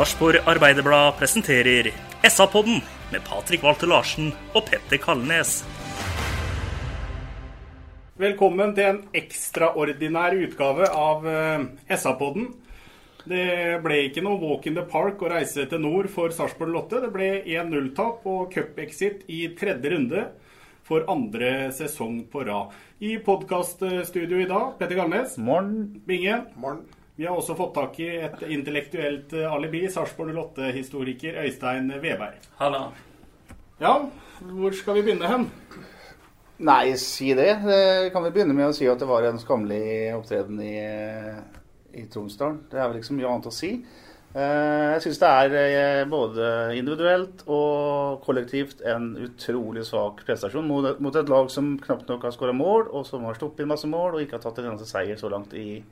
Sarpsborg Arbeiderblad presenterer SA-podden med Patrik Walter Larsen og Petter Kalnes. Velkommen til en ekstraordinær utgave av eh, SA-podden. Det ble ikke noe walk in the park å reise til nord for Sarpsborg Lotte. Det ble 1-0-tap og cup-exit i tredje runde for andre sesong på rad. I podkaststudio i dag, Petter Galnes. Morgen. Binge. Vi har også fått tak i et intellektuelt eh, alibi. Sarpsborg Lotte-historiker Øystein Veberg. Halla. Ja, hvor skal vi begynne hen? Nei, si det. Det kan vi begynne med å si at det var en skammelig opptreden i, i Tromsdalen. Det er vel ikke så mye annet å si. Eh, Jeg syns det er eh, både individuelt og kollektivt en utrolig svak prestasjon mot et lag som knapt nok har skåra mål, og som har stoppet inn masse mål og ikke har tatt en eneste seier så langt i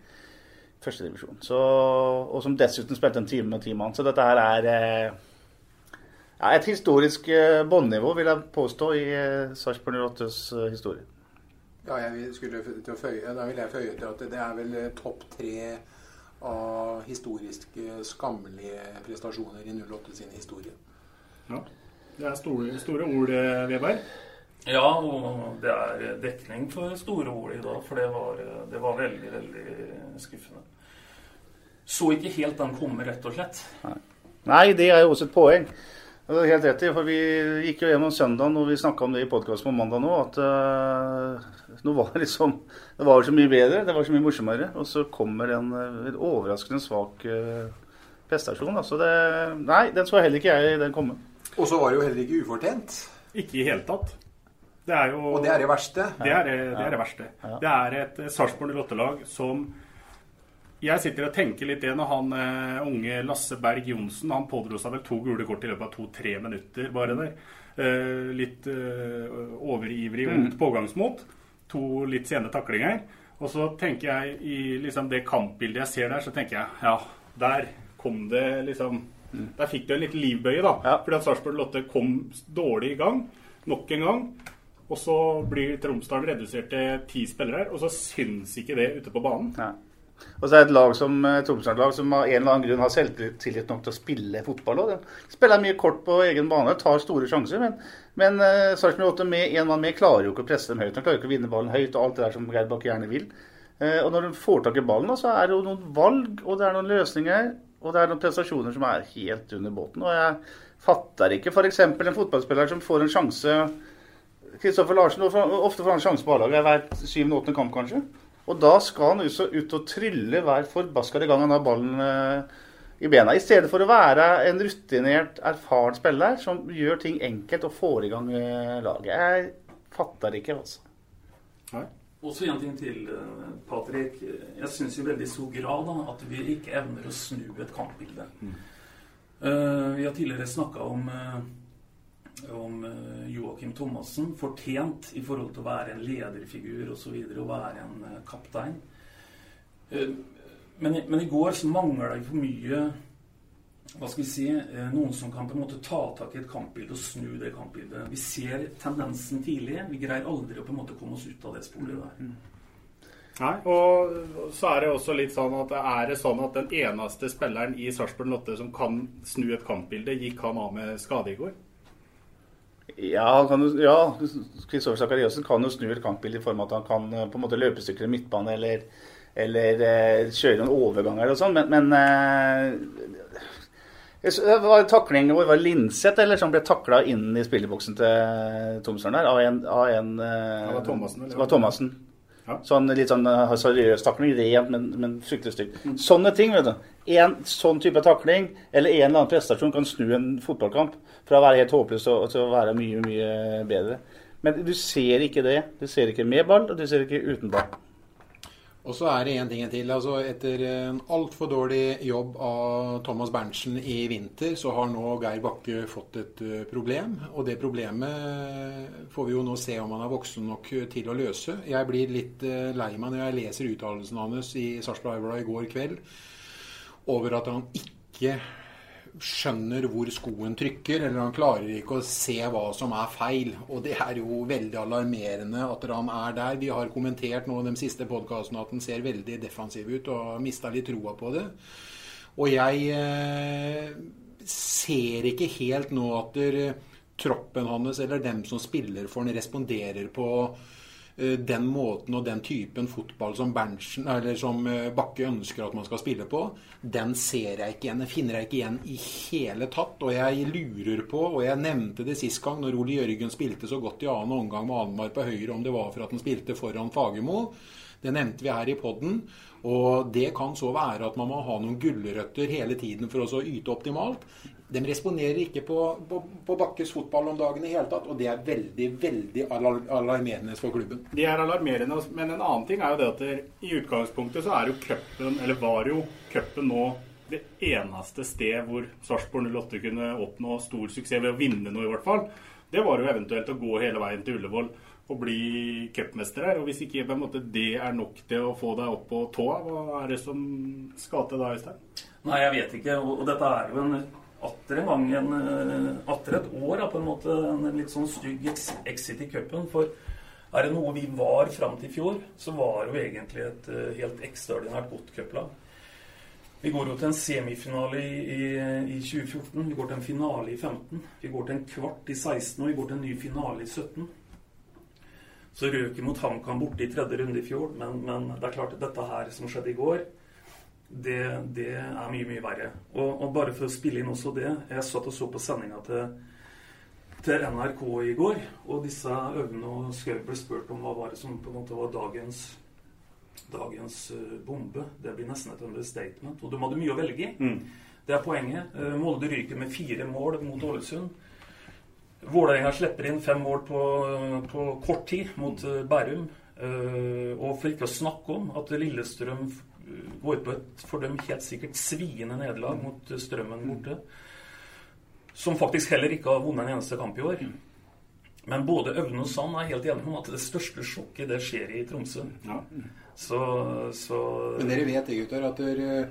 førstedivisjon. Og som dessuten spilte en time med ti mann. Så dette her er eh, ja, et historisk eh, båndnivå, vil jeg påstå, i eh, Sarpsborg 08s eh, historie. Ja, jeg skulle til å føye, da vil jeg føye til at det er vel topp tre av historisk skammelige prestasjoner i 08 sin historie. Ja. Det er store, store ord, Veberg. Ja, og det er dekning for store ord i dag, for det var, det var veldig, veldig skuffende. Så ikke helt den komme, rett og slett. Nei, det er jo også et poeng. Det er helt rett i, for Vi gikk jo gjennom søndagen, og vi snakka om det i podkasten på mandag nå, at uh, nå var det liksom Det var så mye bedre, det var så mye morsommere. Og så kommer en, eh, en overraskende svak uh, prestasjon. Altså det, nei, den så heller ikke jeg den komme. Og så var det jo heller ikke ufortjent. Ikke i hele tatt. Det er jo Og det er det verste. Det er det, det, er det verste. Det er et eh, Sarpsborg Lottelag som Jeg sitter og tenker litt det når han eh, unge Lasse Berg Johnsen Han pådro seg vel to gule kort i løpet av to-tre minutter bare der. Eh, litt overivrig mm. pågangsmot. To litt sene taklinger. Og så tenker jeg i liksom det kampbildet jeg ser der, så tenker jeg ja, der kom det liksom Der fikk du en liten livbøye, da. Ja. Fordi at Sarpsborg Lotte kom dårlig i gang. Nok en gang. Og så blir Tromsdalen redusert til ti spillere, og så syns ikke det ute på banen. Ja. Og så er det et lag som eh, Tromsdalen-lag som av en eller annen grunn har selvtillit nok til å spille fotball. Også. de spiller mye kort på egen bane, tar store sjanser. Men, men uh, Sarpsborg 8 med en mann med klarer jo ikke å presse dem høyt. De klarer ikke å vinne ballen høyt og alt det der som Geir Bakke gjerne vil. Eh, og når de får tak i ballen, så er det jo noen valg, og det er noen løsninger, og det er noen prestasjoner som er helt under båten. Og jeg fatter ikke f.eks. en fotballspiller som får en sjanse Kristoffer Larsen ofte får han sjanse på A-laget hver syvende-åttende kamp, kanskje. Og da skal han også ut og trylle hver forbaskede gang han har ballen eh, i bena. I stedet for å være en rutinert, erfaren spiller som gjør ting enkelt og får i gang eh, laget. Jeg fatter ikke, altså. Nei. Og så en ting til, eh, Patrick. Jeg syns i veldig stor grad da, at vi ikke evner å snu et kampbilde. Eh, vi har tidligere snakka om, eh, om eh, Joakim Thomassen. Fortjent i forhold til å være en lederfigur osv. Å være en eh, kaptein. Eh, men, men i går så mangla det for mye hva skal vi si, noen som kan på en måte ta tak i et kampbilde og snu det kampbildet. Vi ser tendensen tidlig. Vi greier aldri å på en måte komme oss ut av det sporet der. Nei, og så er det også litt sånn at er det sånn at den eneste spilleren i Sarpsborg Lotte som kan snu et kampbilde, gikk han av med skade i går? Ja, kan, jo- ja Kristoffer Sakariassen kan jo snu et kampbilde i form av at han kan eh, på en måte løpestykker i midtbane eller, eller eh, kjøre noen overganger og sånn, men, men eh, det var en takling hvor det var Linseth eller som ble takla inn i spilleboksen til Tomsøren der av en, av en eh, Det var Thomassen, Ja. Sånn litt sånn eh, seriøs takling, rent, men, men fryktelig stygt. Sånne ting, vet du. En sånn type takling eller en eller annen prestasjon kan snu en fotballkamp fra å være helt håpløs til å være mye, mye bedre. Men du ser ikke det. Du ser ikke med ball, og du ser ikke uten ball. Og så er det én ting til. altså Etter en altfor dårlig jobb av Thomas Berntsen i vinter, så har nå Geir Bakke fått et uh, problem. Og det problemet får vi jo nå se om han er voksen nok til å løse. Jeg blir litt uh, lei meg når jeg leser uttalelsen hans i Sarpsborg Aurora i går kveld over at han ikke skjønner hvor skoen trykker, eller han klarer ikke å se hva som er feil. Og det er jo veldig alarmerende at han er der. Vi har kommentert nå de siste podkastene at han ser veldig defensiv ut og har mista litt troa på det. Og jeg eh, ser ikke helt nå at troppen hans eller dem som spiller for han, responderer på Eh, den måten og den typen fotball som Berntsen, som eh, Bakke ønsker at man skal spille på, den ser jeg ikke igjen. Den finner jeg ikke igjen i hele tatt. Og jeg lurer på, og jeg nevnte det sist gang når Ole Jørgen spilte så godt i annen omgang med Annenmar på høyre, om det var for at han spilte foran Fagermo. Det nevnte vi her i poden. Og det kan så være at man må ha noen gulrøtter hele tiden for å yte optimalt. De responderer ikke på, på, på, Bakkes fotball om dagen i hele tatt, og det er veldig veldig alarmerende for klubben. De er alarmerende, men en annen ting er jo det at det, i utgangspunktet så er jo cupen, eller var jo cupen nå det eneste sted hvor Sarpsborg 08 kunne oppnå stor suksess ved å vinne noe, i hvert fall. Det var jo eventuelt å gå hele veien til Ullevål og bli cupmester her. Og hvis ikke måte det er nok til å få deg opp på tåa, hva er det som skal til da, Øystein? Nei, jeg vet ikke. Og, dette er jo en atter en gang en, eh, atter et år på en måte en litt sånn stygg exit i cupen. For er det noe vi var fram til i fjor, så var jo egentlig et eh, helt ekstraordinært godt cuplag. Vi går jo til en semifinale i, i, i, 2014. Vi går til en finale i 15. Vi går til en kvart i 16, og vi går til en ny finale i 17. Så røk vi mot HamKam borte i tredje runde i fjor, men, men det er klart at dette her som skjedde i går, det, det, er mye, mye verre. Og, og, bare for å spille inn også det Jeg satt og så på sendinga til, til, NRK i går, og disse Øvne og Skau ble spurt om hva var det som på en måte var dagens, dagens uh, bombe. Det blir nesten et understatement. Og de hadde mye å velge i. Mm. Det er poenget. Uh, Molde ryker med fire mål mot Ålesund. Vålerenga slipper inn fem mål på, på kort tid mot uh, Bærum. og for ikke å snakke om at Lillestrøm går på et for dem helt sikkert sviende nederlag mot Strømmen borte. Som faktisk heller ikke har vunnet en eneste kamp i år. Men både Øvne og Sand er helt enige om at det største sjokket det skjer i Tromsø. Ja. Så, så, Men dere vet det, gutter, at dere,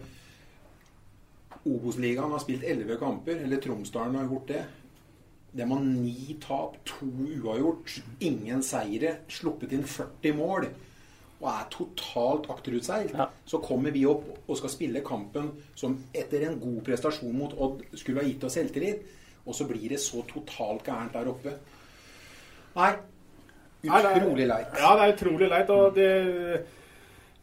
Obos-ligaen har spilt elleve kamper. Eller Tromsdalen har gjort det. De har ni tap, to uavgjort, ingen seire, sluppet inn 40 mål og er totalt akterutseilt, ja. så kommer vi opp og skal spille kampen som etter en god prestasjon mot Odd skulle ha gitt oss selvtillit, og så blir det så totalt gærent der oppe. Nei, utrolig leit. Ja, det er utrolig leit. Og det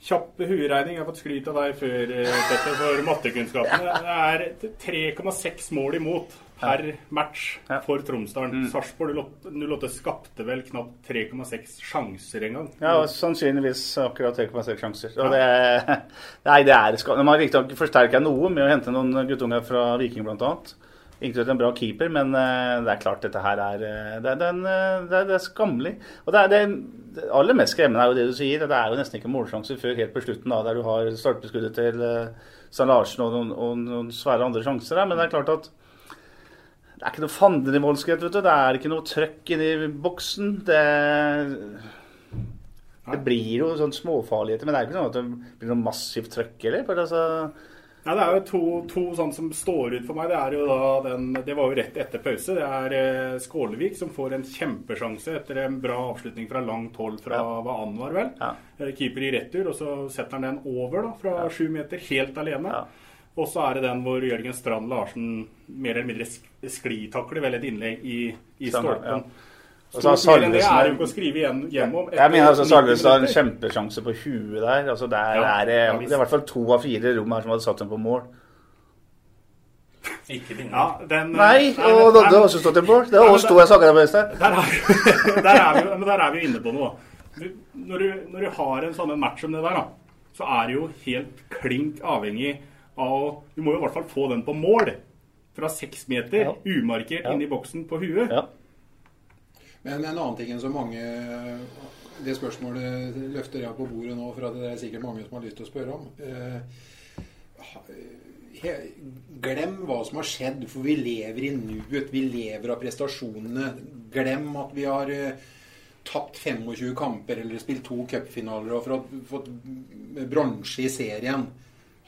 Kjapp hueregning. Jeg har fått skryt av deg før, eh, Petter, for mattekunnskapene. Det er 3,6 mål imot per match for Tromsdalen. Mm. Sarpsborg 08 skapte vel knapt 3,6 sjanser en gang. Ja, sannsynligvis akkurat 3,6 sjanser. Og det, nei, det er man har riktignok forsterka noe med å hente noen guttunger fra Viking bl.a. Inkludert en bra keeper, men uh, det er klart dette her er uh, det, det, uh, det, det, er skammelig. Og det, er, det, aller mest skremmende er jo det du sier. Det er jo nesten ikke målsjanser før helt på slutten, da, der du har stolpeskuddet til Stein Larsen og noen, og noen, svære andre sjanser. Der. Men det er klart at det er ikke noe fandenivoldskhet, vet du. Det er ikke noe trøkk inni boksen. Det, det blir jo sånn småfarligheter, men det er ikke sånn at det blir noe massivt trøkk, heller. For altså ja, Det er jo to, to sånn som står ut for meg. Det er jo da den, det var jo rett etter pause. Det er eh, Skålevik som får en kjempesjanse etter en bra avslutning fra langt hold fra ja. hva var vel. Ja. Eh, keeper i retur, og så setter han den over da, fra sju ja. meter, helt alene. Ja. Og så er det den hvor Jørgen Strand Larsen mer eller mindre sklitakler vel et innlegg i, i stolpen. Altså, Salvesen, det er jo ikke å skrive igjen hjem om. Jeg mener altså Salvesen har en kjempesjanse på huet der. Altså, der ja, er det, det er i hvert fall to av fire rom her som hadde satt dem på mål. Ikke vinner. Ja, den, nei, og Dodde har også stått en mål. Det er oss to jeg snakka med. Der, er vi, men der er vi inne på noe. Når du, når du har en sånn match som det der, da, så er det jo helt klink avhengig av Du må jo i hvert fall få den på mål. Fra seks meter, ja. umarkert ja. inn i boksen på huet. Men en annen ting enn så mange Det spørsmålet løfter jeg på bordet nå, for det er sikkert mange som har lyst til å spørre om. Glem hva som har skjedd, for vi lever i nuet. Vi lever av prestasjonene. Glem at vi har tapt 25 kamper eller spilt to cupfinaler og fått bronse i serien.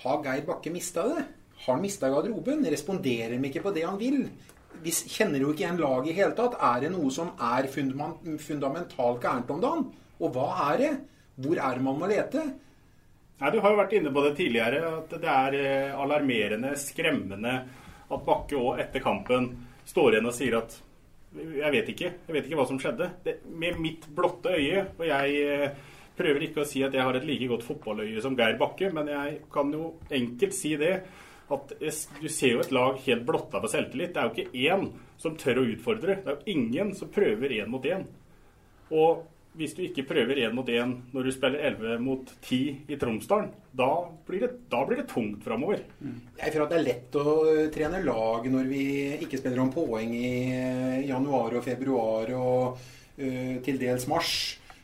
Har Geir Bakke mista det? Har han mista garderoben? Responderer han ikke på det han vil? Vi kjenner jo ikke igjen laget i hele tatt. Er det noe som er fundamentalt gærent om dagen? Og hva er det? Hvor er det man må lete? Nei, Du har jo vært inne på det tidligere, at det er eh, alarmerende, skremmende at Bakke òg etter kampen står igjen og sier at jeg vet ikke. Jeg vet ikke hva som skjedde. Det, med mitt blotte øye, og jeg eh, prøver ikke å si at jeg har et like godt fotballøye som Geir Bakke, men jeg kan jo enkelt si det at du ser jo et lag helt blotta på selvtillit. Det er jo ikke én som tør å utfordre. Det er jo ingen som prøver én mot én. Og hvis du ikke prøver én mot én når du spiller 11 mot 10 i Tromsdalen, da blir det, da blir det tungt framover. Jeg føler at det er lett å trene lag når vi ikke spiller om poeng i eh, januar og februar og uh, til dels mars.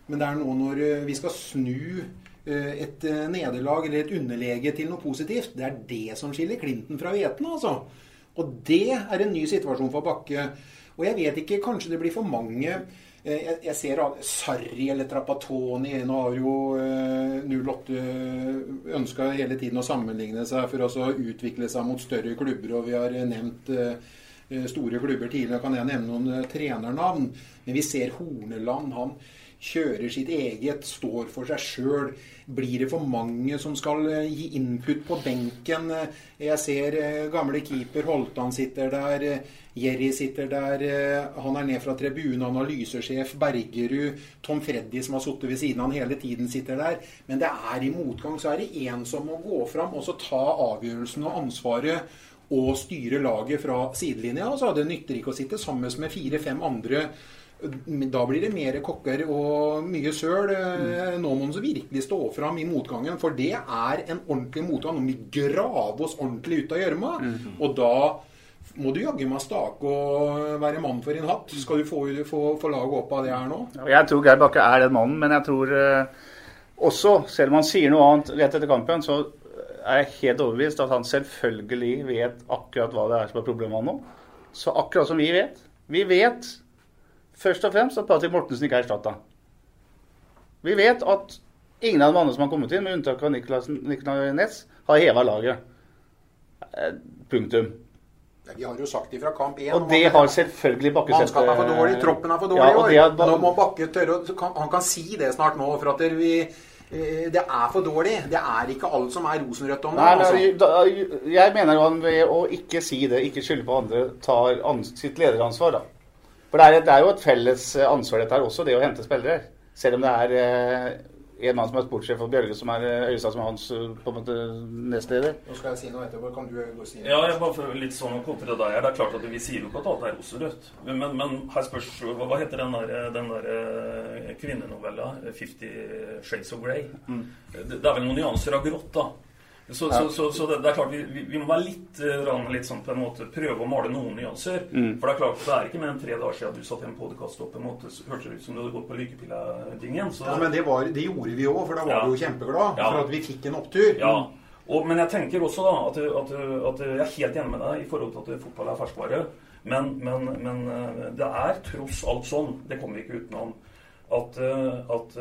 Men det er nå når eh, vi skal snu et nederlag eller et underlege til noe positivt. Det er det som skiller Clinton fra hveten, altså. Og det er en ny situasjon for Bakke. Og jeg vet ikke, kanskje det blir for mange Eh, jeg, jeg ser Sarri eller Trappatoni Nå har jo 08 eh, ønska hele tiden å sammenligne seg for å utvikle seg mot større klubber. Og vi har nevnt eh, store klubber tidligere. Kan jeg nevne noen trenernavn? Men vi ser Horneland. Han kjører sitt eget, står for seg sjøl. Blir det for mange som skal eh, gi input på benken? Jeg ser eh, gamle keeper Holtan sitter der. Jerry sitter der. Han er ned fra tribunen. Analysesjef Bergerud. Tom Freddy, som har sittet ved siden av han hele tiden, sitter der. Men det er i motgang. Så er det én som må gå fram og så ta avgjørelsen og ansvaret og styre laget fra sidelinja. Altså, det nytter ikke å sitte sammen med fire-fem andre da blir det mer kokker og mye søl. Mm. Nå må man så virkelig stå fram i motgangen, for det er en ordentlig motgang. Nå må vi grave oss ordentlig ut av gjørma. Mm. Og da må du jaggu meg stake og være mann for en hatt. Skal du få, få, få laget opp av det her nå? Jeg tror Geir Bakke er den mannen, men jeg tror uh, også, selv om han sier noe annet rett etter kampen, så er jeg helt overbevist at han selvfølgelig vet akkurat hva det er som er problemet nå. Så akkurat som vi vet. Vi vet først og fremst at Patrick Mortensen ikke er erstatta. Vi vet at ingen av de andre som har kommet inn, med unntak av Niklas, Niklas Næss, har heva laget. Eh, punktum. Vi har jo sagt det fra kamp 1. Og det har selvfølgelig Bakke sett Mannskapet er for dårlig, troppen er for dårlig i ja, år. Nå må Bakke tørre Han kan si det snart nå, for at vi eh, det er for dårlig. Det er ikke alt som er rosenrødt om det. Altså. jeg mener han ved å ikke si det, ikke skylde på andre, tar sitt lederansvar. da. For det er, det er, jo et felles eh, ansvar dette her også, det å hente spillere. Selv om det er eh, en mann som er sportssjef for Bjørge, som er eh, Øyestad som er hans på en måte nestleder. Nå skal jeg si noe etterpå. Kan du gå si Ja, jeg bare føler litt sånn å kontre deg her. Det er klart at vi sier jo ikke at alt er rosenrødt. Men, men, her spørs hva, hva heter den der, den der kvinnenovella? 'Fifty Shades of Grey'? Mm. Det, det, er vel noen nyanser av grått, da. Så, ja. så, så, så det, det, er klart vi, vi, må være litt, uh, litt sånn på en måte prøve å male noen nyanser. Mm. For det er klart det er ikke mer enn tre dager siden du satt i en podkast opp en måte, så hørtes det ut som du hadde gått på lykkepilla-tingen. Ja, men det, var, det, gjorde vi òg, for da var ja. vi jo kjempeglade for at vi fikk en opptur. Ja. Og, men jeg tenker også da at, at, at, jeg er helt enig med deg i forhold til at fotball er ferskvare. Men, men, men eh, det er tross alt sånn, det kommer vi ikke utenom, at, eh, at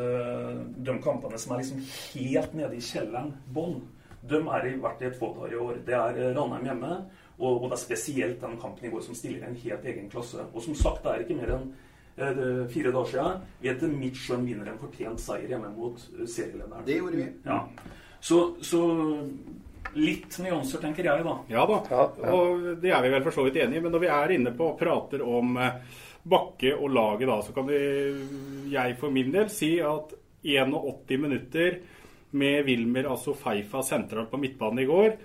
de kampene som er liksom helt nede i kjelleren, bånn de har vært i et fåtall i år. Det er eh, Ranheim hjemme, og, og, det er spesielt den kampen i går som stiller en helt egen klasse. Og som sagt, det er ikke mer enn eh, fire dager siden vi etter mitt skjønn vinner en fortjent seier hjemme mot uh, serielederen. Det gjorde vi. Ja. Så, så litt nyanser, tenker jeg, da. Ja da, og det er vi vel for så vidt enig i. Men når vi er inne på og prater om eh, Bakke og laget da, så kan vi, jeg for min del si at 81 minutter med Wilmer altså Feifa sentralt på midtbanen i går.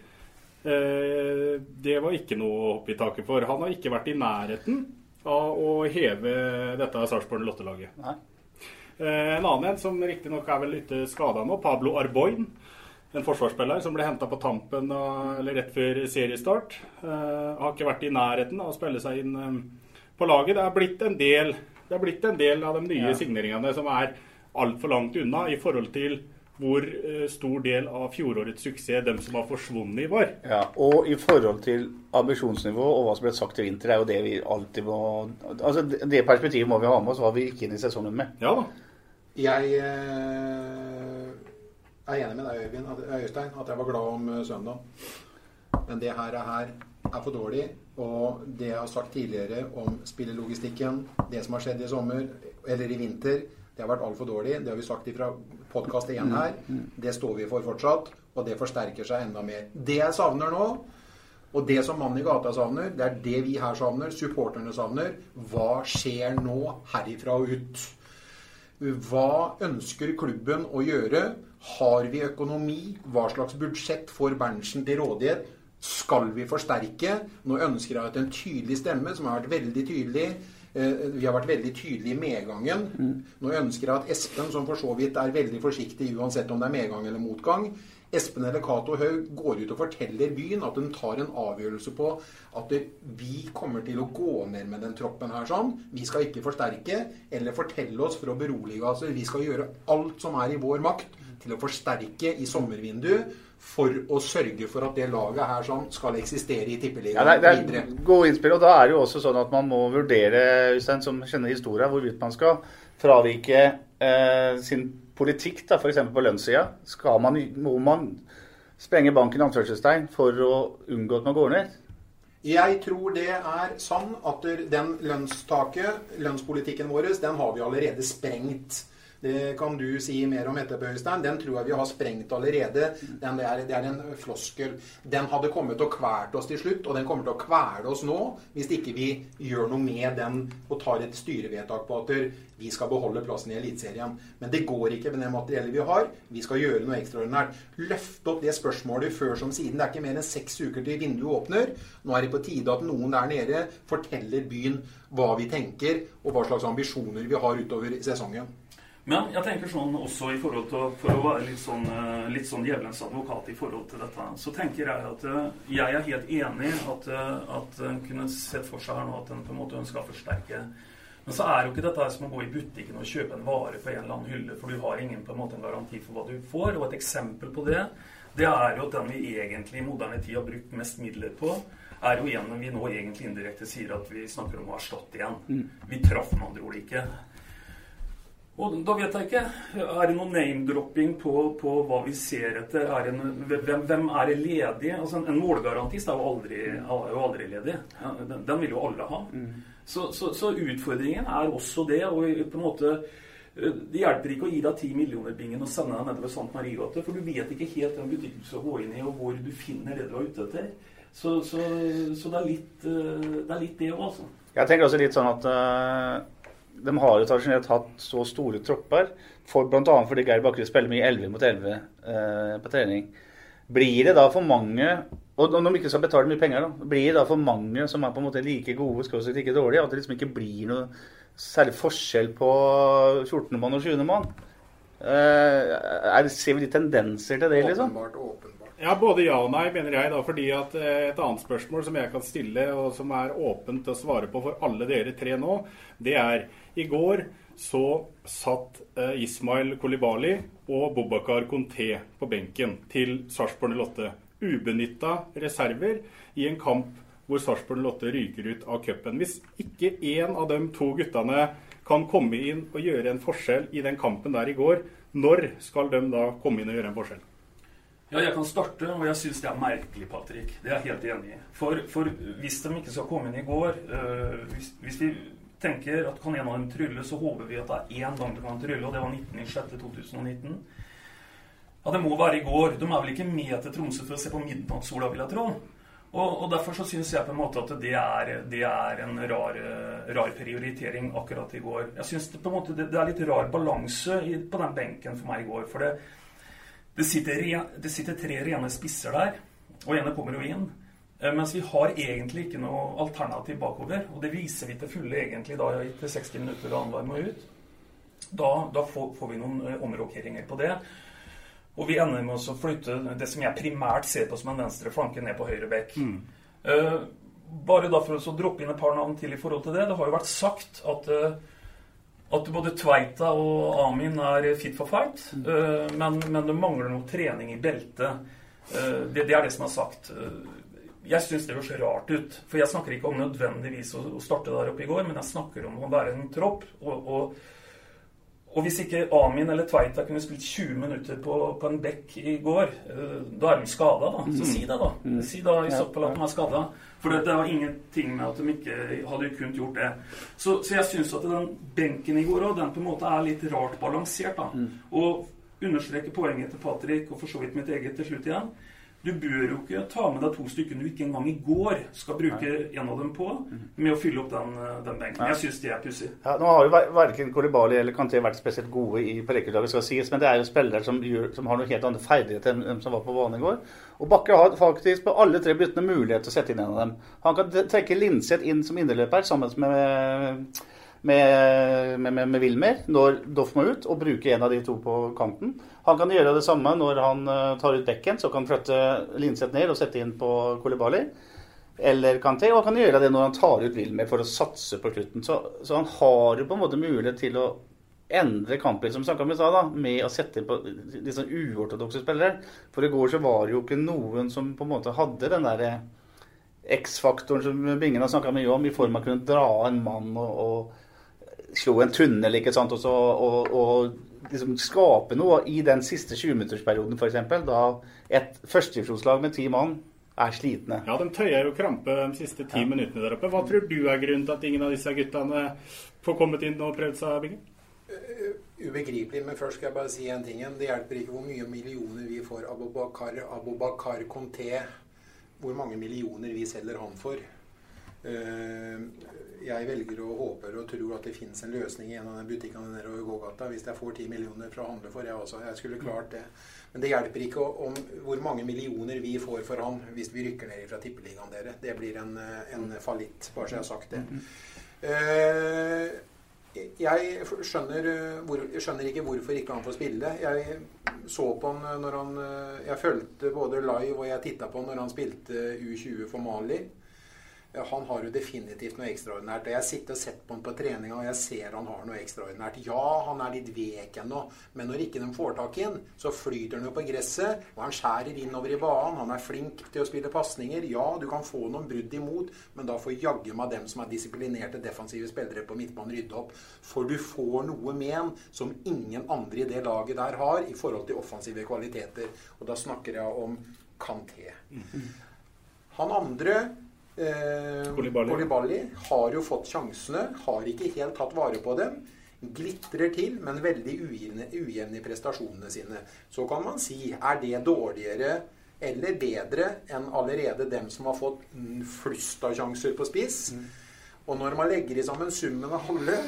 Eh, det var ikke noe hopp i taket for. Han har ikke vært i nærheten av å heve dette Sarpsborg Lottelaget. Eh, en annen en som riktignok er vel litt skada nå, Pablo Arboin. En forsvarsspiller som ble henta på tampen eller rett før seriestart. Eh, har ikke vært i nærheten av å spille seg inn på laget. Det er blitt en del, det er blitt en del av de nye ja. signeringene som er altfor langt unna i forhold til hvor eh, stor del av fjorårets suksess dem som har forsvunnet, i var. Ja, Og i forhold til ambisjonsnivå og hva som ble sagt i vinter, er jo det vi alltid må Altså Det perspektivet må vi ha med oss hva vi gikk inn i sesongen med. Ja da. Jeg eh, er enig med deg, Øyvind, at, Øystein, at jeg var glad om eh, søndag. Men det her er, her er for dårlig. Og det jeg har sagt tidligere om spillelogistikken, det som har skjedd i sommer, eller i vinter, det har vært altfor dårlig. Det har vi sagt fra podkast igjen her. Det står vi for fortsatt, og det forsterker seg enda mer. Det jeg savner nå, og det som mannen i gata savner, det er det vi her savner, supporterne savner. Hva skjer nå herifra og ut? Hva ønsker klubben å gjøre? Har vi økonomi? Hva slags budsjett får Berntsen til rådighet? Skal vi forsterke? Nå ønsker jeg at en tydelig stemme, som har vært veldig tydelig vi har vært veldig tydelige i medgangen. Nå ønsker jeg at Espen, som for så vidt er veldig forsiktig uansett om det er medgang eller motgang Espen eller Cato Haug går ut og forteller byen at hun tar en avgjørelse på at vi kommer til å gå ned med den troppen her sånn. Vi skal ikke forsterke eller fortelle oss for å berolige oss. Vi skal gjøre alt som er i vår makt til å forsterke i sommervinduet for å sørge for at det laget her sånn skal eksistere i tippeligaen ja, videre. Gode innspill. Og da er det jo også sånn at man må vurdere, Øystein, som kjenner historien, hvorvidt man skal fravike eh, sin politikk, da, f.eks. på lønnssida. Skal Man, må man sprenge banken anførselstegn for å unngå at man går ned? Jeg tror det er sånn at den lønnstaket, lønnspolitikken vår, den har vi allerede sprengt. Det kan du si mer om etterpå, Øystein. Den tror jeg vi har sprengt allerede. Den, det, er, det, er, en floskel. Den hadde kommet og kvalt oss til slutt, og den kommer til å kvele oss nå hvis ikke vi gjør noe med den og tar et styrevedtak på at vi skal beholde plassen i Eliteserien. Men det går ikke med det materiellet vi har. Vi skal gjøre noe ekstraordinært. Løfte opp det spørsmålet før som siden. Det er ikke mer enn seks uker til vinduet åpner. Nå er det på tide at noen der nede forteller byen hva vi tenker, og hva slags ambisjoner vi har utover sesongen. Men jeg tenker sånn også i forhold til, for å være litt sånn, eh, litt sånn djevelens advokat i forhold til dette, så tenker jeg at eh, jeg er helt enig at, eh, at en kunne sett for seg her nå at en på en måte ønsker å forsterke. Men så er jo ikke dette som å gå i butikken og kjøpe en vare på en eller annen hylle, for du har ingen på en måte en garanti for hva du får. Og et eksempel på det, det er jo at den vi egentlig i moderne tid har brukt mest midler på, er jo en vi nå egentlig indirekte sier at vi snakker om å erstatte igjen. Mm. Vi traff med andre ord ikke. Og da vet jeg ikke. Er det noe name-dropping på, på, hva vi ser etter? Er en, hvem, hvem, er det ledig? Altså En, en målgarantist er jo aldri, er jo aldri ledig. Ja, den, den, vil jo alle ha. Mm. Så, så, så, utfordringen er også det. og på en måte eh, det hjelper ikke å gi deg ti millioner-bingen og sende deg nedover Sant Mariegate, for du vet ikke helt den butikken du skal gå inn i, og hvor du finner det du er ute etter. Så, så, eh, det er litt det òg, altså. Jeg tenker også litt sånn at uh de har jo tradisjonelt hatt så store tropper, for, bl.a. fordi Geir Bakkerud spiller mye 11 mot 11 eh, på trening. Blir det da for mange og når de ikke skal betale mye penger, da, blir det da for mange som er på en måte like gode skal like dårlige, at det liksom ikke blir noe særlig forskjell på 14. mann og 20. mann? Eh, ser vi de tendenser til det, liksom? Åpenbart, åpenbart. Ja, Både ja og nei, mener jeg. da, fordi at eh, Et annet spørsmål som jeg kan stille, og som er åpent å svare på for alle dere tre nå, det er I går så satt eh, Ismail Kolibali og Bobakar Conté på benken til Sarpsborg 08. Ubenytta reserver i en kamp hvor Sarpsborg 08 ryker ut av cupen. Hvis ikke én av de to guttene kan komme inn og gjøre en forskjell i den kampen der i går, når skal de da komme inn og gjøre en forskjell? Ja, jeg kan starte, og jeg syns det er merkelig, Patrick. Det er jeg helt enig i. For, for, hvis de ikke skal komme inn i går øh, hvis, hvis, vi tenker at kan en av dem trylle, så håper vi at det er én gang det kan trylle, og det var 19.06.2019. Ja, det må være i går. De er vel ikke med til Tromsø for å se på midnattssola, vil jeg tro. Og, og derfor så syns jeg på en måte at det er, det er en rar, rar, prioritering akkurat i går. Jeg syns det, det, det, er litt rar balanse på den benken for meg i går. for det det sitter, det sitter, tre rene spisser der, og ene kommer jo inn. Eh, mens vi har egentlig ikke noe alternativ bakover. Og det viser vi til fulle egentlig da etter 60 minutter da annenhver må ut. Da, da får, får, vi noen eh, omrokeringer på det. Og vi ender med å flytte det som jeg primært ser på som en venstre flanke, ned på høyre bekk. Mm. Uh, bare da for å droppe inn et par navn til i forhold til det. Det har jo vært sagt at uh, at både Tveita og Amin er fit for fight, uh, men, men, det mangler noe trening i beltet. Det, det, er det som er sagt. Jeg syns det høres rart ut. For jeg snakker ikke om nødvendigvis å, å, starte der oppe i går, men jeg snakker om å være en tropp. og, og og hvis ikke Amin eller Tveita kunne spilt 20 minutter på, på en bekk i går, da er de skada, da. Så si det, da. Mm. Si da i så fall at de er skada. For det, var ingenting med at de ikke hadde kunnet gjort det. Så, så jeg syns at den benken i går òg, den på en måte er litt rart balansert. da. Mm. Og understreke poenget til Patrick, og for så vidt mitt eget til slutt igjen. Du bør jo ikke ta med deg to stykker du ikke engang i går skal bruke en av dem på, med å fylle opp den, eh, den benken. Jeg syns det er pussig. Ja, nå har jo verken Kolibali eller Kanté vært spesielt gode i Parekkelaget, skal sies, men det er jo spillere som, som, har noe helt annet ferdigheter enn dem som var på banen i går. Og Bakke har faktisk på alle tre byttene mulighet til å sette inn en av dem. Han kan trekke Linseth inn som indreløper sammen med med, med, med, med Wilmer når Doff må ut, og bruke en av de to på kanten. Han kan gjøre det samme når han uh, tar ut bekken, så kan han flytte Linseth ned og sette inn på Kolibali. Eller Kanté, og han kan gjøre det når han tar ut Wilmer for å satse på slutten. Så, så han har jo på en måte mulighet til å endre kampen som snakka om i stad, med å sette inn på disse uortodokse spillere. For i går så var det jo ikke noen som på en måte hadde den derre X-faktoren som Bingen har snakka mye om, i form av å kunne dra en mann og, og slå en tunnel ikke sant, og, så, og, og liksom skape noe i den siste 20-minuttersperioden f.eks. Da et førstedivisjonslag med ti mann er slitne. Ja, de tøyer jo krampe de siste ti ja. minuttene der oppe. Hva tror du er grunnen til at ingen av disse guttene får kommet inn og prøvd seg? Bingen? Uh, ubegripelig, men først skal jeg bare si en ting. Det hjelper ikke hvor mye millioner vi får Abubakar, Abubakar Conté, hvor mange millioner vi selger han for. Uh, jeg velger å håpe og tror at det finnes en løsning i en av de butikkene nedover gågata. Hvis jeg får ti millioner for å handle for, jeg også. Jeg skulle klart det. Men det hjelper ikke om hvor mange millioner vi får for han hvis vi rykker ned fra tippeligaen, dere. Det blir en, en fallitt, bare så jeg har sagt det. Uh, jeg skjønner, hvor, skjønner, ikke hvorfor ikke han får spille. Jeg så på han når han Jeg fulgte både live og jeg titta på han når han spilte U20 for Mali han har jo definitivt noe ekstraordinært. og Jeg sitter og sett på han på treninga, og jeg ser han har noe ekstraordinært. Ja, han er litt vek ennå, men når ikke de får tak i han, så flyter han jo på gresset, og han skjærer innover i banen. Han er flink til å spille pasninger. Ja, du kan få noen brudd imot, men da får jaggu meg dem som er disiplinerte defensive spillere på midtbanen, rydde opp. For du får noe med han som ingen andre i det laget der har, i forhold til offensive kvaliteter. Og da snakker jeg om Kanté. Han andre Eh, Kolibali har jo fått sjansene, har ikke helt tatt vare på dem. Glitrer til, men veldig ujevne i prestasjonene sine. Så kan man si er det dårligere eller bedre enn allerede dem som har fått flust av sjanser på spiss. Mm. Og når man legger i sammen summen av alle,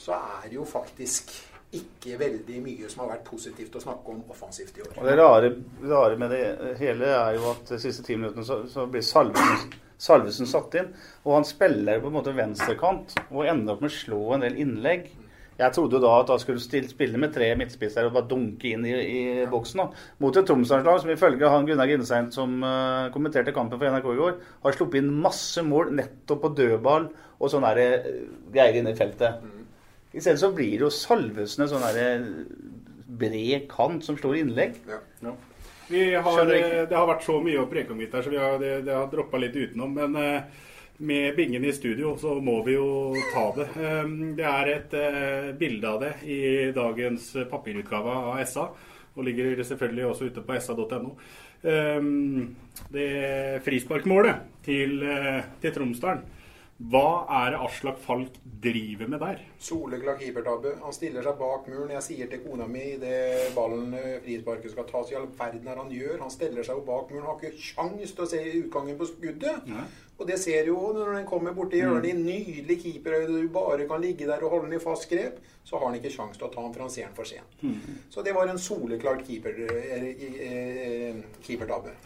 så er det jo faktisk ikke veldig mye som har vært positivt å snakke om offensivt i år. Og Det rare, rare med det hele er jo at de siste ti minuttene så, så blir Salvesen Salvesen satt inn. Og han spiller på en måte venstrekant og ender opp med å slå en del innlegg. Jeg trodde jo da at han skulle spille med tre midtspisser og bare dunke inn i, i boksen. da. Mot et Tromsdalslag som ifølge han Gunnar Grindesein som uh, kommenterte kampen for NRK i går, har sluppet inn masse mål nettopp på dødball og sånne uh, greier inne i feltet. Mm. I stedet så blir det jo Salvesen en sånn uh, bred kant som slår innlegg. Ja. Ja. Har, det har vært så mye å preke om, her, så vi har, det, det har droppa litt utenom. Men uh, med Bingen i studio, så må vi jo ta det. Um, det er et uh, bilde av det i dagens papirutgave av SA. Og ligger selvfølgelig også ute på sa.no. Um, det frisparkmålet til, til Tromsdalen hva er det Aslak Falk driver med der? Soleklar keepertabbe. Han stiller seg bak muren. Jeg sier til kona mi idet ballen eh, frisparket skal tas, i all verden er han gjør. Han stiller seg jo bak muren. Har ikke kjangs til å se utgangen på skuddet. Ja. Og det ser jo når den kommer borti hjørnet i mm. nydelig keeperøyde, du bare kan ligge der og holde den i fast grep, så har han ikke sjanse til å ta den, for han ser den for sent. Mm. Så det var en soleklart keeper, eh, eh.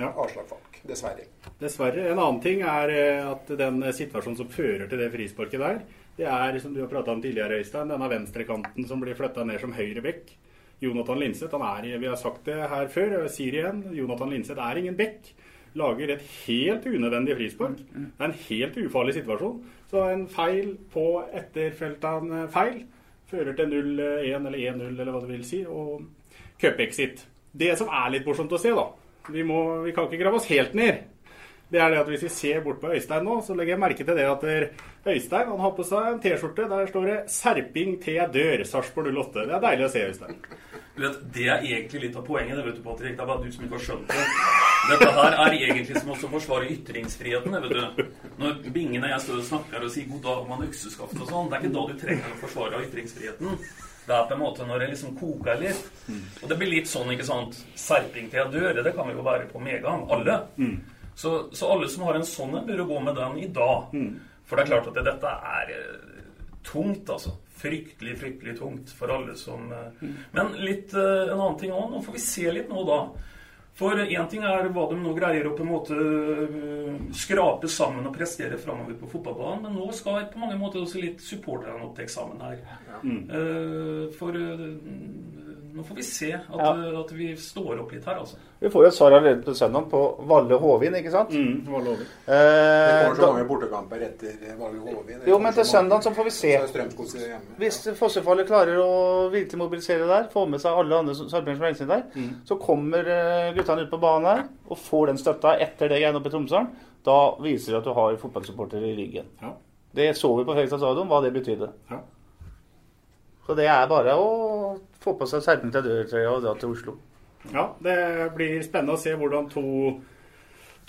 Ja. Avslag Falk. Dessverre. Dessverre. En annen ting er eh, at den situasjonen som fører til det frisparket der, det er, som du har prata om tidligere, Øystein, denne venstrekanten som blir flytta ned som høyre bekk. Jonathan Linseth, han er, vi har sagt det her før, jeg sier det igjen, Jonathan Linseth er ingen bekk lager et helt unødvendig frispark. Mm, mm. Det er en helt ufarlig situasjon. Så en feil på etterfeltene feil Fører til 0-1 eller 1-0 eller hva du vil si, og cupexit. Det som er litt morsomt å se, da vi, må, vi kan ikke grave oss helt ned. Det er det at Hvis vi ser bort på Øystein nå, så legger jeg merke til det at Øystein han har på seg en T-skjorte. Der står det 'Serping til jeg dør'. Sarpsborg 08. Det er deilig å se, Øystein. Du vet, Det er egentlig litt av poenget. det vet du, Patrick. Det er bare du som ikke har skjønt det. Dette her er egentlig som å forsvare ytringsfriheten. vet du. Når Bingen og jeg står og snakker og sier 'god dag, mann økseskaft' og sånn, det er ikke da du trenger å forsvare ytringsfriheten. Det er på en måte når det liksom koker litt. Og det blir litt sånn, ikke sant Serping til jeg dør, det kan vi jo være på medgang. Alle. Mm. Så, så, alle som har en sånn en, bør gå med den i dag. For det er klart at det, dette er eh, tungt, altså. Fryktelig, fryktelig tungt for alle som eh, Men litt eh, en annen ting òg. Nå får vi se litt nå, da. For én ting er hva de nå greier å på en måte eh, skrape sammen og prestere framover på fotballbanen, men nå skal på mange måter også litt supporterne opp til eksamen her. Mm. Eh, For eh, nå får vi se at, Ja. at vi står opp litt her, altså. Vi får jo et svar allerede på søndag på Valle Hovin, ikke sant? Mm, det Hovin. Eh, Det Eh, kommer så da, mange bortekamper etter Valle Hovin. jo, men til søndag så får vi se. Hjemme. Hvis Fossefallet klarer å virkelig mobilisere der, få med seg alle andre sarpinger som er inne der, så kommer eh, guttene ut på banen her og får den støtta etter det greiene oppe i Tromsø. Da viser det at du har fotballsupportere i ryggen. Ja. Det så vi på Fredrikstad stadion, hva det betydde. Ja. Så det er bare å få på seg serping til dørtrøya og dra til Oslo. Ja, det blir spennende å se hvordan to,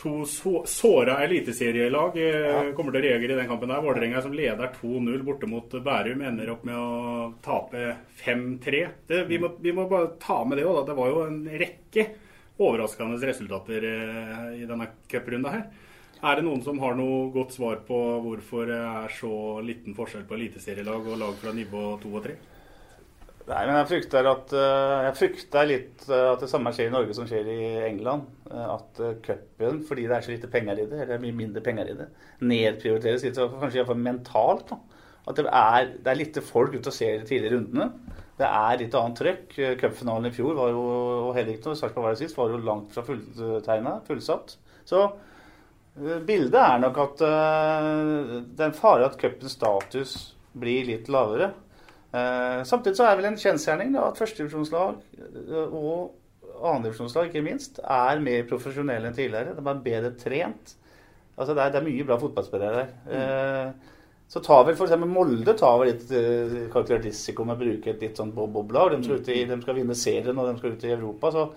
to så, såra eliteserielag ja. kommer til å reagere i den kampen. der. Vålerenga som leder 2-0 borte mot Bærum, ender opp med å tape 5-3. Det- Vi, vi må bare ta med det òg, at Det var jo en rekke overraskende resultater eh, i denne cuprunda her. Er det noen som har noe godt svar på hvorfor det er så liten forskjell på eliteserielag og lag fra nivå 2 og 3? Nei, men jeg frykter, at, eh, jeg frykter litt eh, at det samme skjer i Norge som skjer i England. Eh, At cupen, fordi det er så lite penger i det, eller er mye mindre penger i det, nedprioriteres litt, kanskje iallfall mentalt. da. At det er, det er lite folk ute og ser de tidlige rundene. Det er litt annet trøkk. Cupfinalen i fjor var jo og heller ikke når Sarpsborg sist, var jo langt fra fulltegna, fullsatt. Så bildet er nok at det er en fare at cupens status blir litt lavere. Eh, samtidig så er det vel en kjensgjerning da, at førstedivisjonslag eh, og annendivisjonslag ikke minst er mer profesjonelle enn tidligere. De er bedre trent. Altså det er, det er mye bra fotballspillere der. Mm. så tar vel f.eks. Molde tar vel litt kalkulert risiko med å bruke et litt sånn bob-bob-lag. De, de skal vinne serien og de skal ut i Europa. så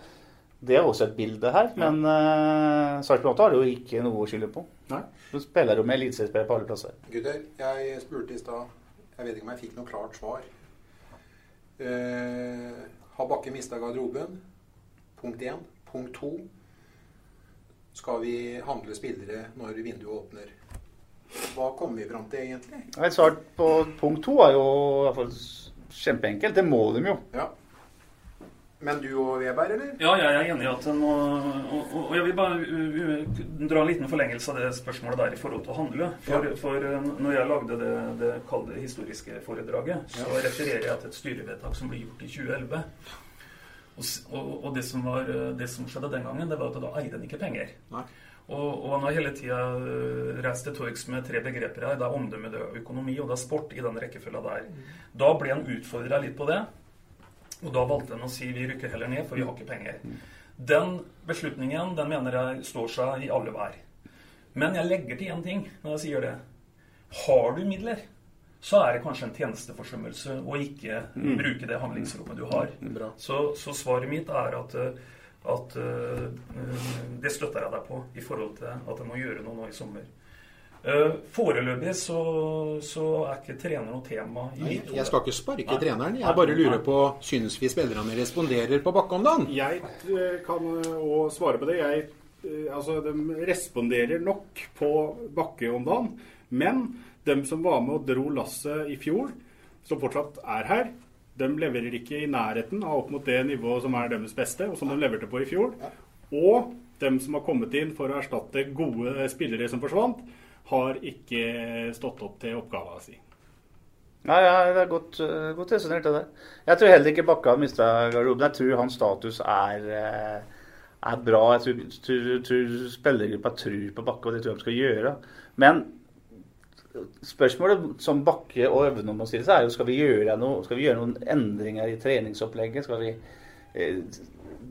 det er også et bilde her. Men uh, Sarpsborg 8 har det jo ikke noe å skylde på. Nei. De spiller jo med eliteseriespillere på alle plasser. Gutter, jeg spurte i stad Jeg vet ikke om jeg fikk noe klart svar. Eh, har Bakke mista garderoben? Punkt én. Punkt to. Skal vi handle spillere når vinduet åpner? Hva kommer vi fram til egentlig? Et svar på punkt to er jo i hvert fall kjempeenkelt. Det må de jo. Ja. Men du og Weber, eller? Ja, jeg er enig i at nå, og, og jeg vil bare dra en liten forlengelse av det spørsmålet der i forhold til å handle. For, for uh, når jeg lagde det, det kalde historiske foredraget, så refererer jeg til et styrevedtak som ble gjort i 2011. Og, og, det, som var, uh, det som skjedde den gangen, det var at da eide en ikke penger. Nei. Og, og han har hele tida reist til torgs med tre begreper her. Det er omdømme, det er økonomi og det er sport i den rekkefølga der. Da ble han utfordra litt på det. Og da valgte han å si vi rykker heller ned, for vi har ikke penger. Den beslutningen den mener jeg står seg i alle vær. Men jeg legger til én ting når jeg sier det. Har du midler, så er det kanskje en tjenesteforsømmelse å ikke bruke det handlingsrommet du har. Så, så svaret mitt er at, eh, at uh, det støtter jeg deg på i forhold til at jeg må gjøre noe nå i sommer. Eh, Foreløpig så, så er ikke trener noe tema i mitt. Jeg skal ikke sparke treneren. Jeg bare lurer på Synes vi spillerne responderer på Bakke om dagen? Jeg eh, kan òg svare på det. Jeg, eh, altså, de responderer nok på Bakke om dagen. Men de som var med og dro lasset i fjor, som fortsatt er her, de leverer ikke i nærheten av opp mot det nivået som er deres beste, og som de leverte på i fjor. Og de som har kommet inn for å erstatte gode spillere som forsvant, har ikke stått opp til oppgava si. Nei, ja, det er godt, eh, godt resonnert, det der. Jeg tror heller ikke Bakke har mista garderoben. Jeg tror hans status er, eh, er bra. Jeg tror, tror, tror spillergruppa tror på Bakke, og det tror jeg de skal gjøre. Men Spørsmålet som Bakke og Øvne må stille seg, er jo skal vi gjøre, noe, skal vi gjøre noen endringer i treningsopplegget. Skal vi eh,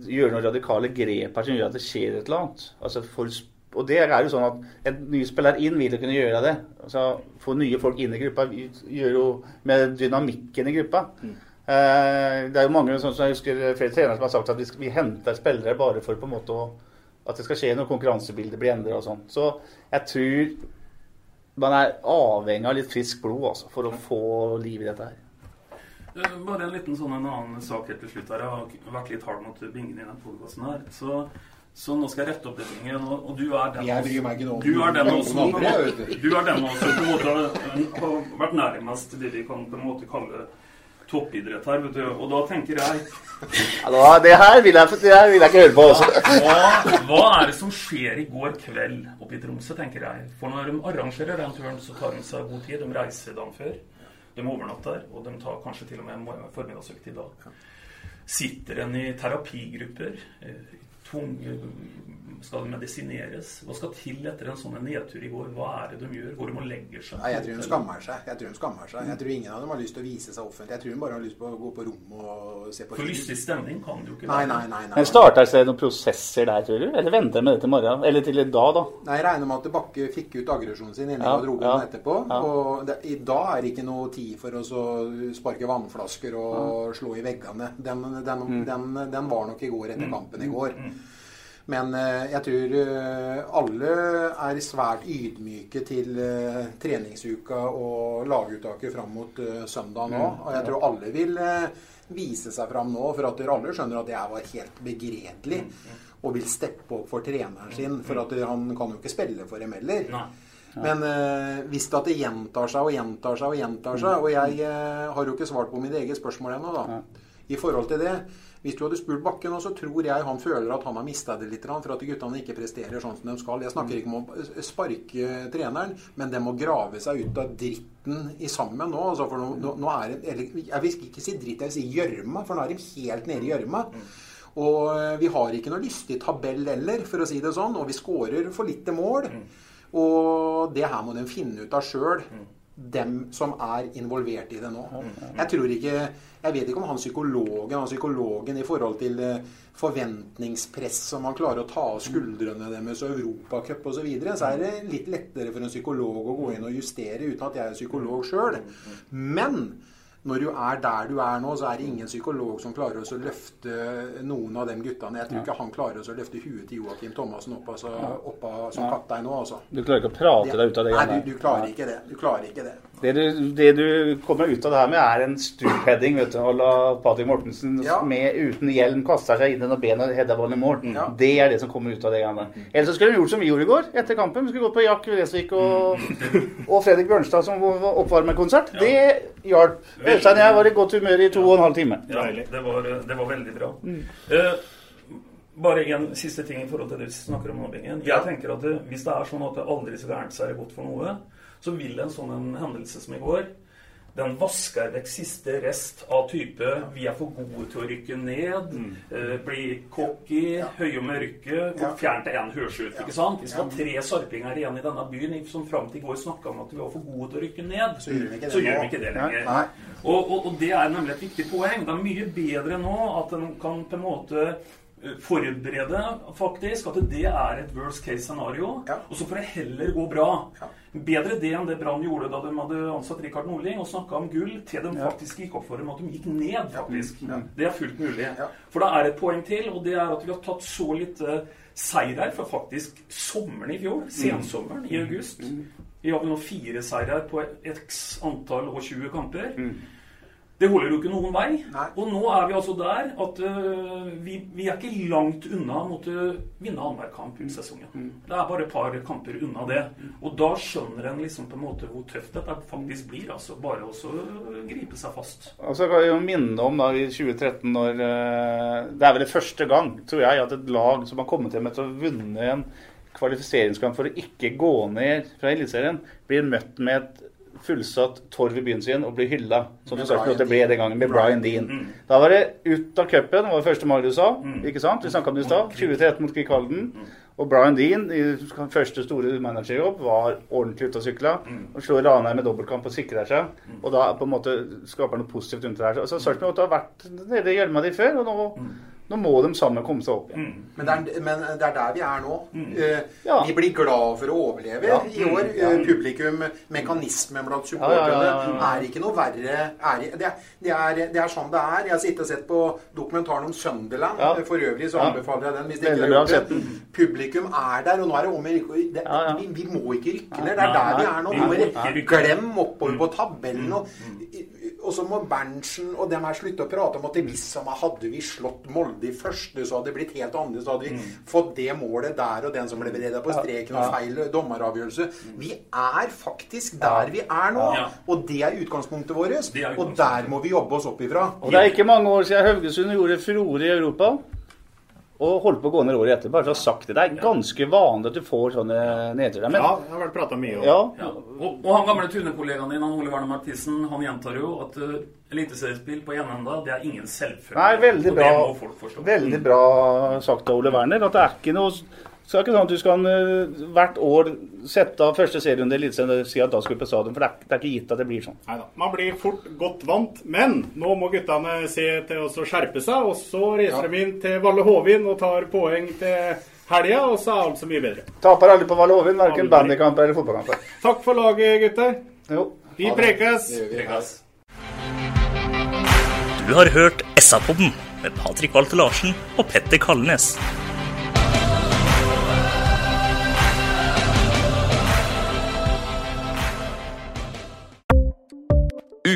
gjøre noen radikale grep her som gjør at det skjer et eller annet? Altså for, og det er jo sånn at En ny spiller inn vil jo kunne gjøre det. Altså Få nye folk inn i gruppa gjør jo med dynamikken i gruppa. Mm. Eh, det er jo mange sånn som jeg husker flere trenere som har sagt at vi, vi henter spillere bare for på en måte å, at det skal skje når konkurransebildet blir endret og sånn. Så jeg tror man er avhengig av litt frisk blod altså, for å få liv i dette her. Eh, bare en liten sånn en annen sak helt til slutt her. Jeg har vært litt hard mot Bingen i den podkasten her. Så, så, nå skal jeg rette opp det tingene. Og, du er den Jeg bryr meg ikke Du er den som Du er den som på en måte har vært nærmest det vi kan på en måte kalle toppidrett her. vet du. Og da tenker jeg ja, Det her vil jeg, det her vil jeg ikke høre på. Også. Hva, hva, er det som skjer i går kveld oppe i Tromsø, tenker jeg. For når de arrangerer den turen, så tar de seg god tid. De reiser dagen før. De overnatter, og de tar kanskje til og med en formiddagsøkt i dag. Sitter en i terapigrupper, eh, tvung, skal det medisineres? Hva skal til etter en sånn nedtur i går? Hva er det de gjør? Hvor de må legge seg? Nei, jeg tror hun skammer seg. Jeg tror hun skammer seg. Jeg tror ingen av dem har lyst til å vise seg offentlig. Jeg tror hun bare har lyst til å gå på rommet og se på For lystig stemning kan det jo ikke være. Nei, nei, nei, nei. Men Starter det noen prosesser der, tror du? Eller venter med det til morgen? Eller til i dag, da? Nei, Jeg regner med at Bakke fikk ut aggresjonen sin inne i garderoben ja, ja, etterpå. Ja. Og det, i dag er det ikke noe tid for å sparke vannflasker og slå i veggene. Den, den, mm. den, den, var nok i går etter mm. kampen i går. Mm. Men eh, jeg tror eh, alle er svært ydmyke til eh, treningsuka og laguttaket fram mot søndag nå. Mm. Og jeg tror alle vil vise seg fram nå, for at alle skjønner at det var helt begredelig. Mm. Og vil steppe opp for treneren sin, for at han kan jo ikke spille for dem heller. Men øh, hvis det det gjentar seg og gjentar seg og gjentar seg mm. Og jeg øh, har jo ikke svart på mitt eget spørsmål ennå, da. I forhold til det. Hvis du hadde spurt Bakken, så tror jeg han føler at han har mista det litt for at guttene ikke presterer sånn som de skal. Jeg snakker ikke om å sparke treneren, men de må grave seg ut av dritten i sammen nå. Altså for nå, nå er det, eller, Jeg vil ikke si dritt, jeg vil si gjørma, for nå er de helt nede i gjørma. Og eh, vi har ikke noe lystig tabell heller, for å si det sånn. Og vi skårer for lite mål. Og det her må de finne ut av sjøl dem som er involvert i det nå. Jeg tror ikke Jeg vet ikke om han psykologen, han psykologen i forhold til eh, forventningspress som han klarer å ta av skuldrene deres og Europacup osv., så, videre, så er det litt lettere for en psykolog å gå inn og justere uten at jeg er psykolog sjøl. Men når du er der du er nå, så er det ingen psykolog som klarer å løfte noen av de guttene. Jeg tror ikke han klarer å løfte huet til Joakim Thomassen opp, altså, opp som kaptein nå. Altså. Du klarer ikke å prate deg ut av det? Nei, du, du, klarer ikke det. Du klarer ikke det. Det du, det du, kommer ut av det her med, er en stupheading. vet du, la Patrick Mortensen ja. med uten hjelm kaster seg inn når benet og ballen i mål. Ja. Det er det som kommer ut av det. Greiene. Ellers så skulle de gjort som vi gjorde i går etter kampen. Vi skulle gått på Jack Vresvik og, og Fredrik Bjørnstad som oppvarmerkonsert. Ja. Det hjalp. Øystein og jeg var i godt humør i to og en halv time. Ja, det var, det var veldig bra. Mm. Uh, bare en siste ting i forhold til det vi snakker om mobbingen. Jeg tenker at det, Hvis det er sånn at det aldri så gærent så er det godt for noe, så vil en sånn en hendelse som i går den vasker vekk siste rest av type 'vi er for gode til å rykke ned', mm. eh, bli cocky, ja. høye med rykket, ja. fjern til én hørsut. Ja. ikke sant? Vi skal ha tre sarpinger igjen i denne byen som fram til i går snakka om at vi var for gode til å rykke ned. Så gjør vi ikke det, vi ikke det lenger. Og, og, og, det er nemlig et viktig poeng. Det er mye bedre nå at en kan på en måte forberede faktisk at det er et worst case scenario, og så får det heller gå bra. Bedre det enn det Brann gjorde da de hadde ansatt Rikard Nordling og snakka om gull, til de faktisk gikk opp for dem at de gikk ned, faktisk. Ja. Det er fullt mulig. For det er et poeng til, og det er at vi har tatt så lite seirer for faktisk sommeren i fjor. Sensommeren i august. Mm. Vi har nå fire seirer på x antall og 20 kamper. Mm. Det holder jo ikke noen vei. Nei. Og nå er vi altså der at uh, vi, vi, er ikke langt unna å måtte vinne annenhver kamp i sesongen. Mm. Det er bare et par kamper unna det. Og da skjønner en liksom på en måte hvor tøft dette faktisk blir. altså Bare å gripe seg fast. Altså kan jo minne om da i 2013 når uh, Det er vel det første gang, tror jeg, at et lag som har kommet hjem etter å ha vunnet en kvalifiseringskamp for å ikke gå ned fra Eliteserien, blir møtt med et fullsatt Torv i byen sin og bli hylla. Som det ble den gangen, med Brian Dean. Da var det ut av cupen. Det var det første Magnus sa. ikke sant? Vi snakka om det i stad. 2013 mot Kvikk Halden. Og Brian Dean, i første store managerjobb, var ordentlig ute og sykla. Og slår Ranheim med dobbeltkamp og sikrer seg. Og da på en måte skaper noe positivt rundt det her. Altså, Sarpsborg har vært nede i gjørma di før, og nå, nå må de sammen komme seg opp igjen. Men det, er, men det er der vi er nå. Eh, Ja. Vi blir glad for å overleve Ja. i år. Eh, Publikum, mekanismen blant supporterne, er ikke noe verre. Er, det, er, det, er, det er sånn det er. Jeg har sittet og sett på dokumentaren om Sunderland. Ja. For øvrig så anbefaler jeg den. hvis dere ikke har gjort det. Publikum er der, og nå er det om å vi, vi må ikke rykke ned. Det er der vi er nå. Glem oppover på tabellen. Og, og så må Berntsen og dem her slutte å prate om at hvis som hadde vi slått Molde i første, så hadde det blitt helt annerledes. Så hadde vi fått det målet der, og den som ble redda på streken, og feil dommeravgjørelse. Vi er faktisk der vi er nå. Og det er utgangspunktet vårt. Og der må vi jobbe oss opp ifra. Og det er ikke mange år siden Haugesund gjorde furore i Europa. Og holdt på å gå ned året etter. Bare for å ha sagt det. Det er ganske vanlig at du får sånne nedturer. Men Ja, det har vært prata mye om. ja, Ja. Og, og han gamle tunekollegaen din, han Ole Werner Mathisen, han gjentar jo at uh, eliteseriespill på enenda, det er ingen selvfølge. Nei, veldig bra. Veldig bra sagt av Ole Werner. At det er ikke noe så det er ikke sånn at du skal uh, hvert år sette av første serierunde i Eliteserien og si at da skal vi på stadion. For det er, det er ikke gitt at det blir sånn. Neida. Man blir fort godt vant, men nå må guttene se til å skjerpe seg. Og så reiser de inn til Valle Hovin og tar poeng til helga, og så er alt så mye bedre. Taper alle på Valle Hovin, verken bandykamper eller fotballkamper. Takk for laget, gutter. Jo. Vi prekes. Vi prekes! Du har hørt SA-podden med Patrik Walter Larsen og Petter Kalnes.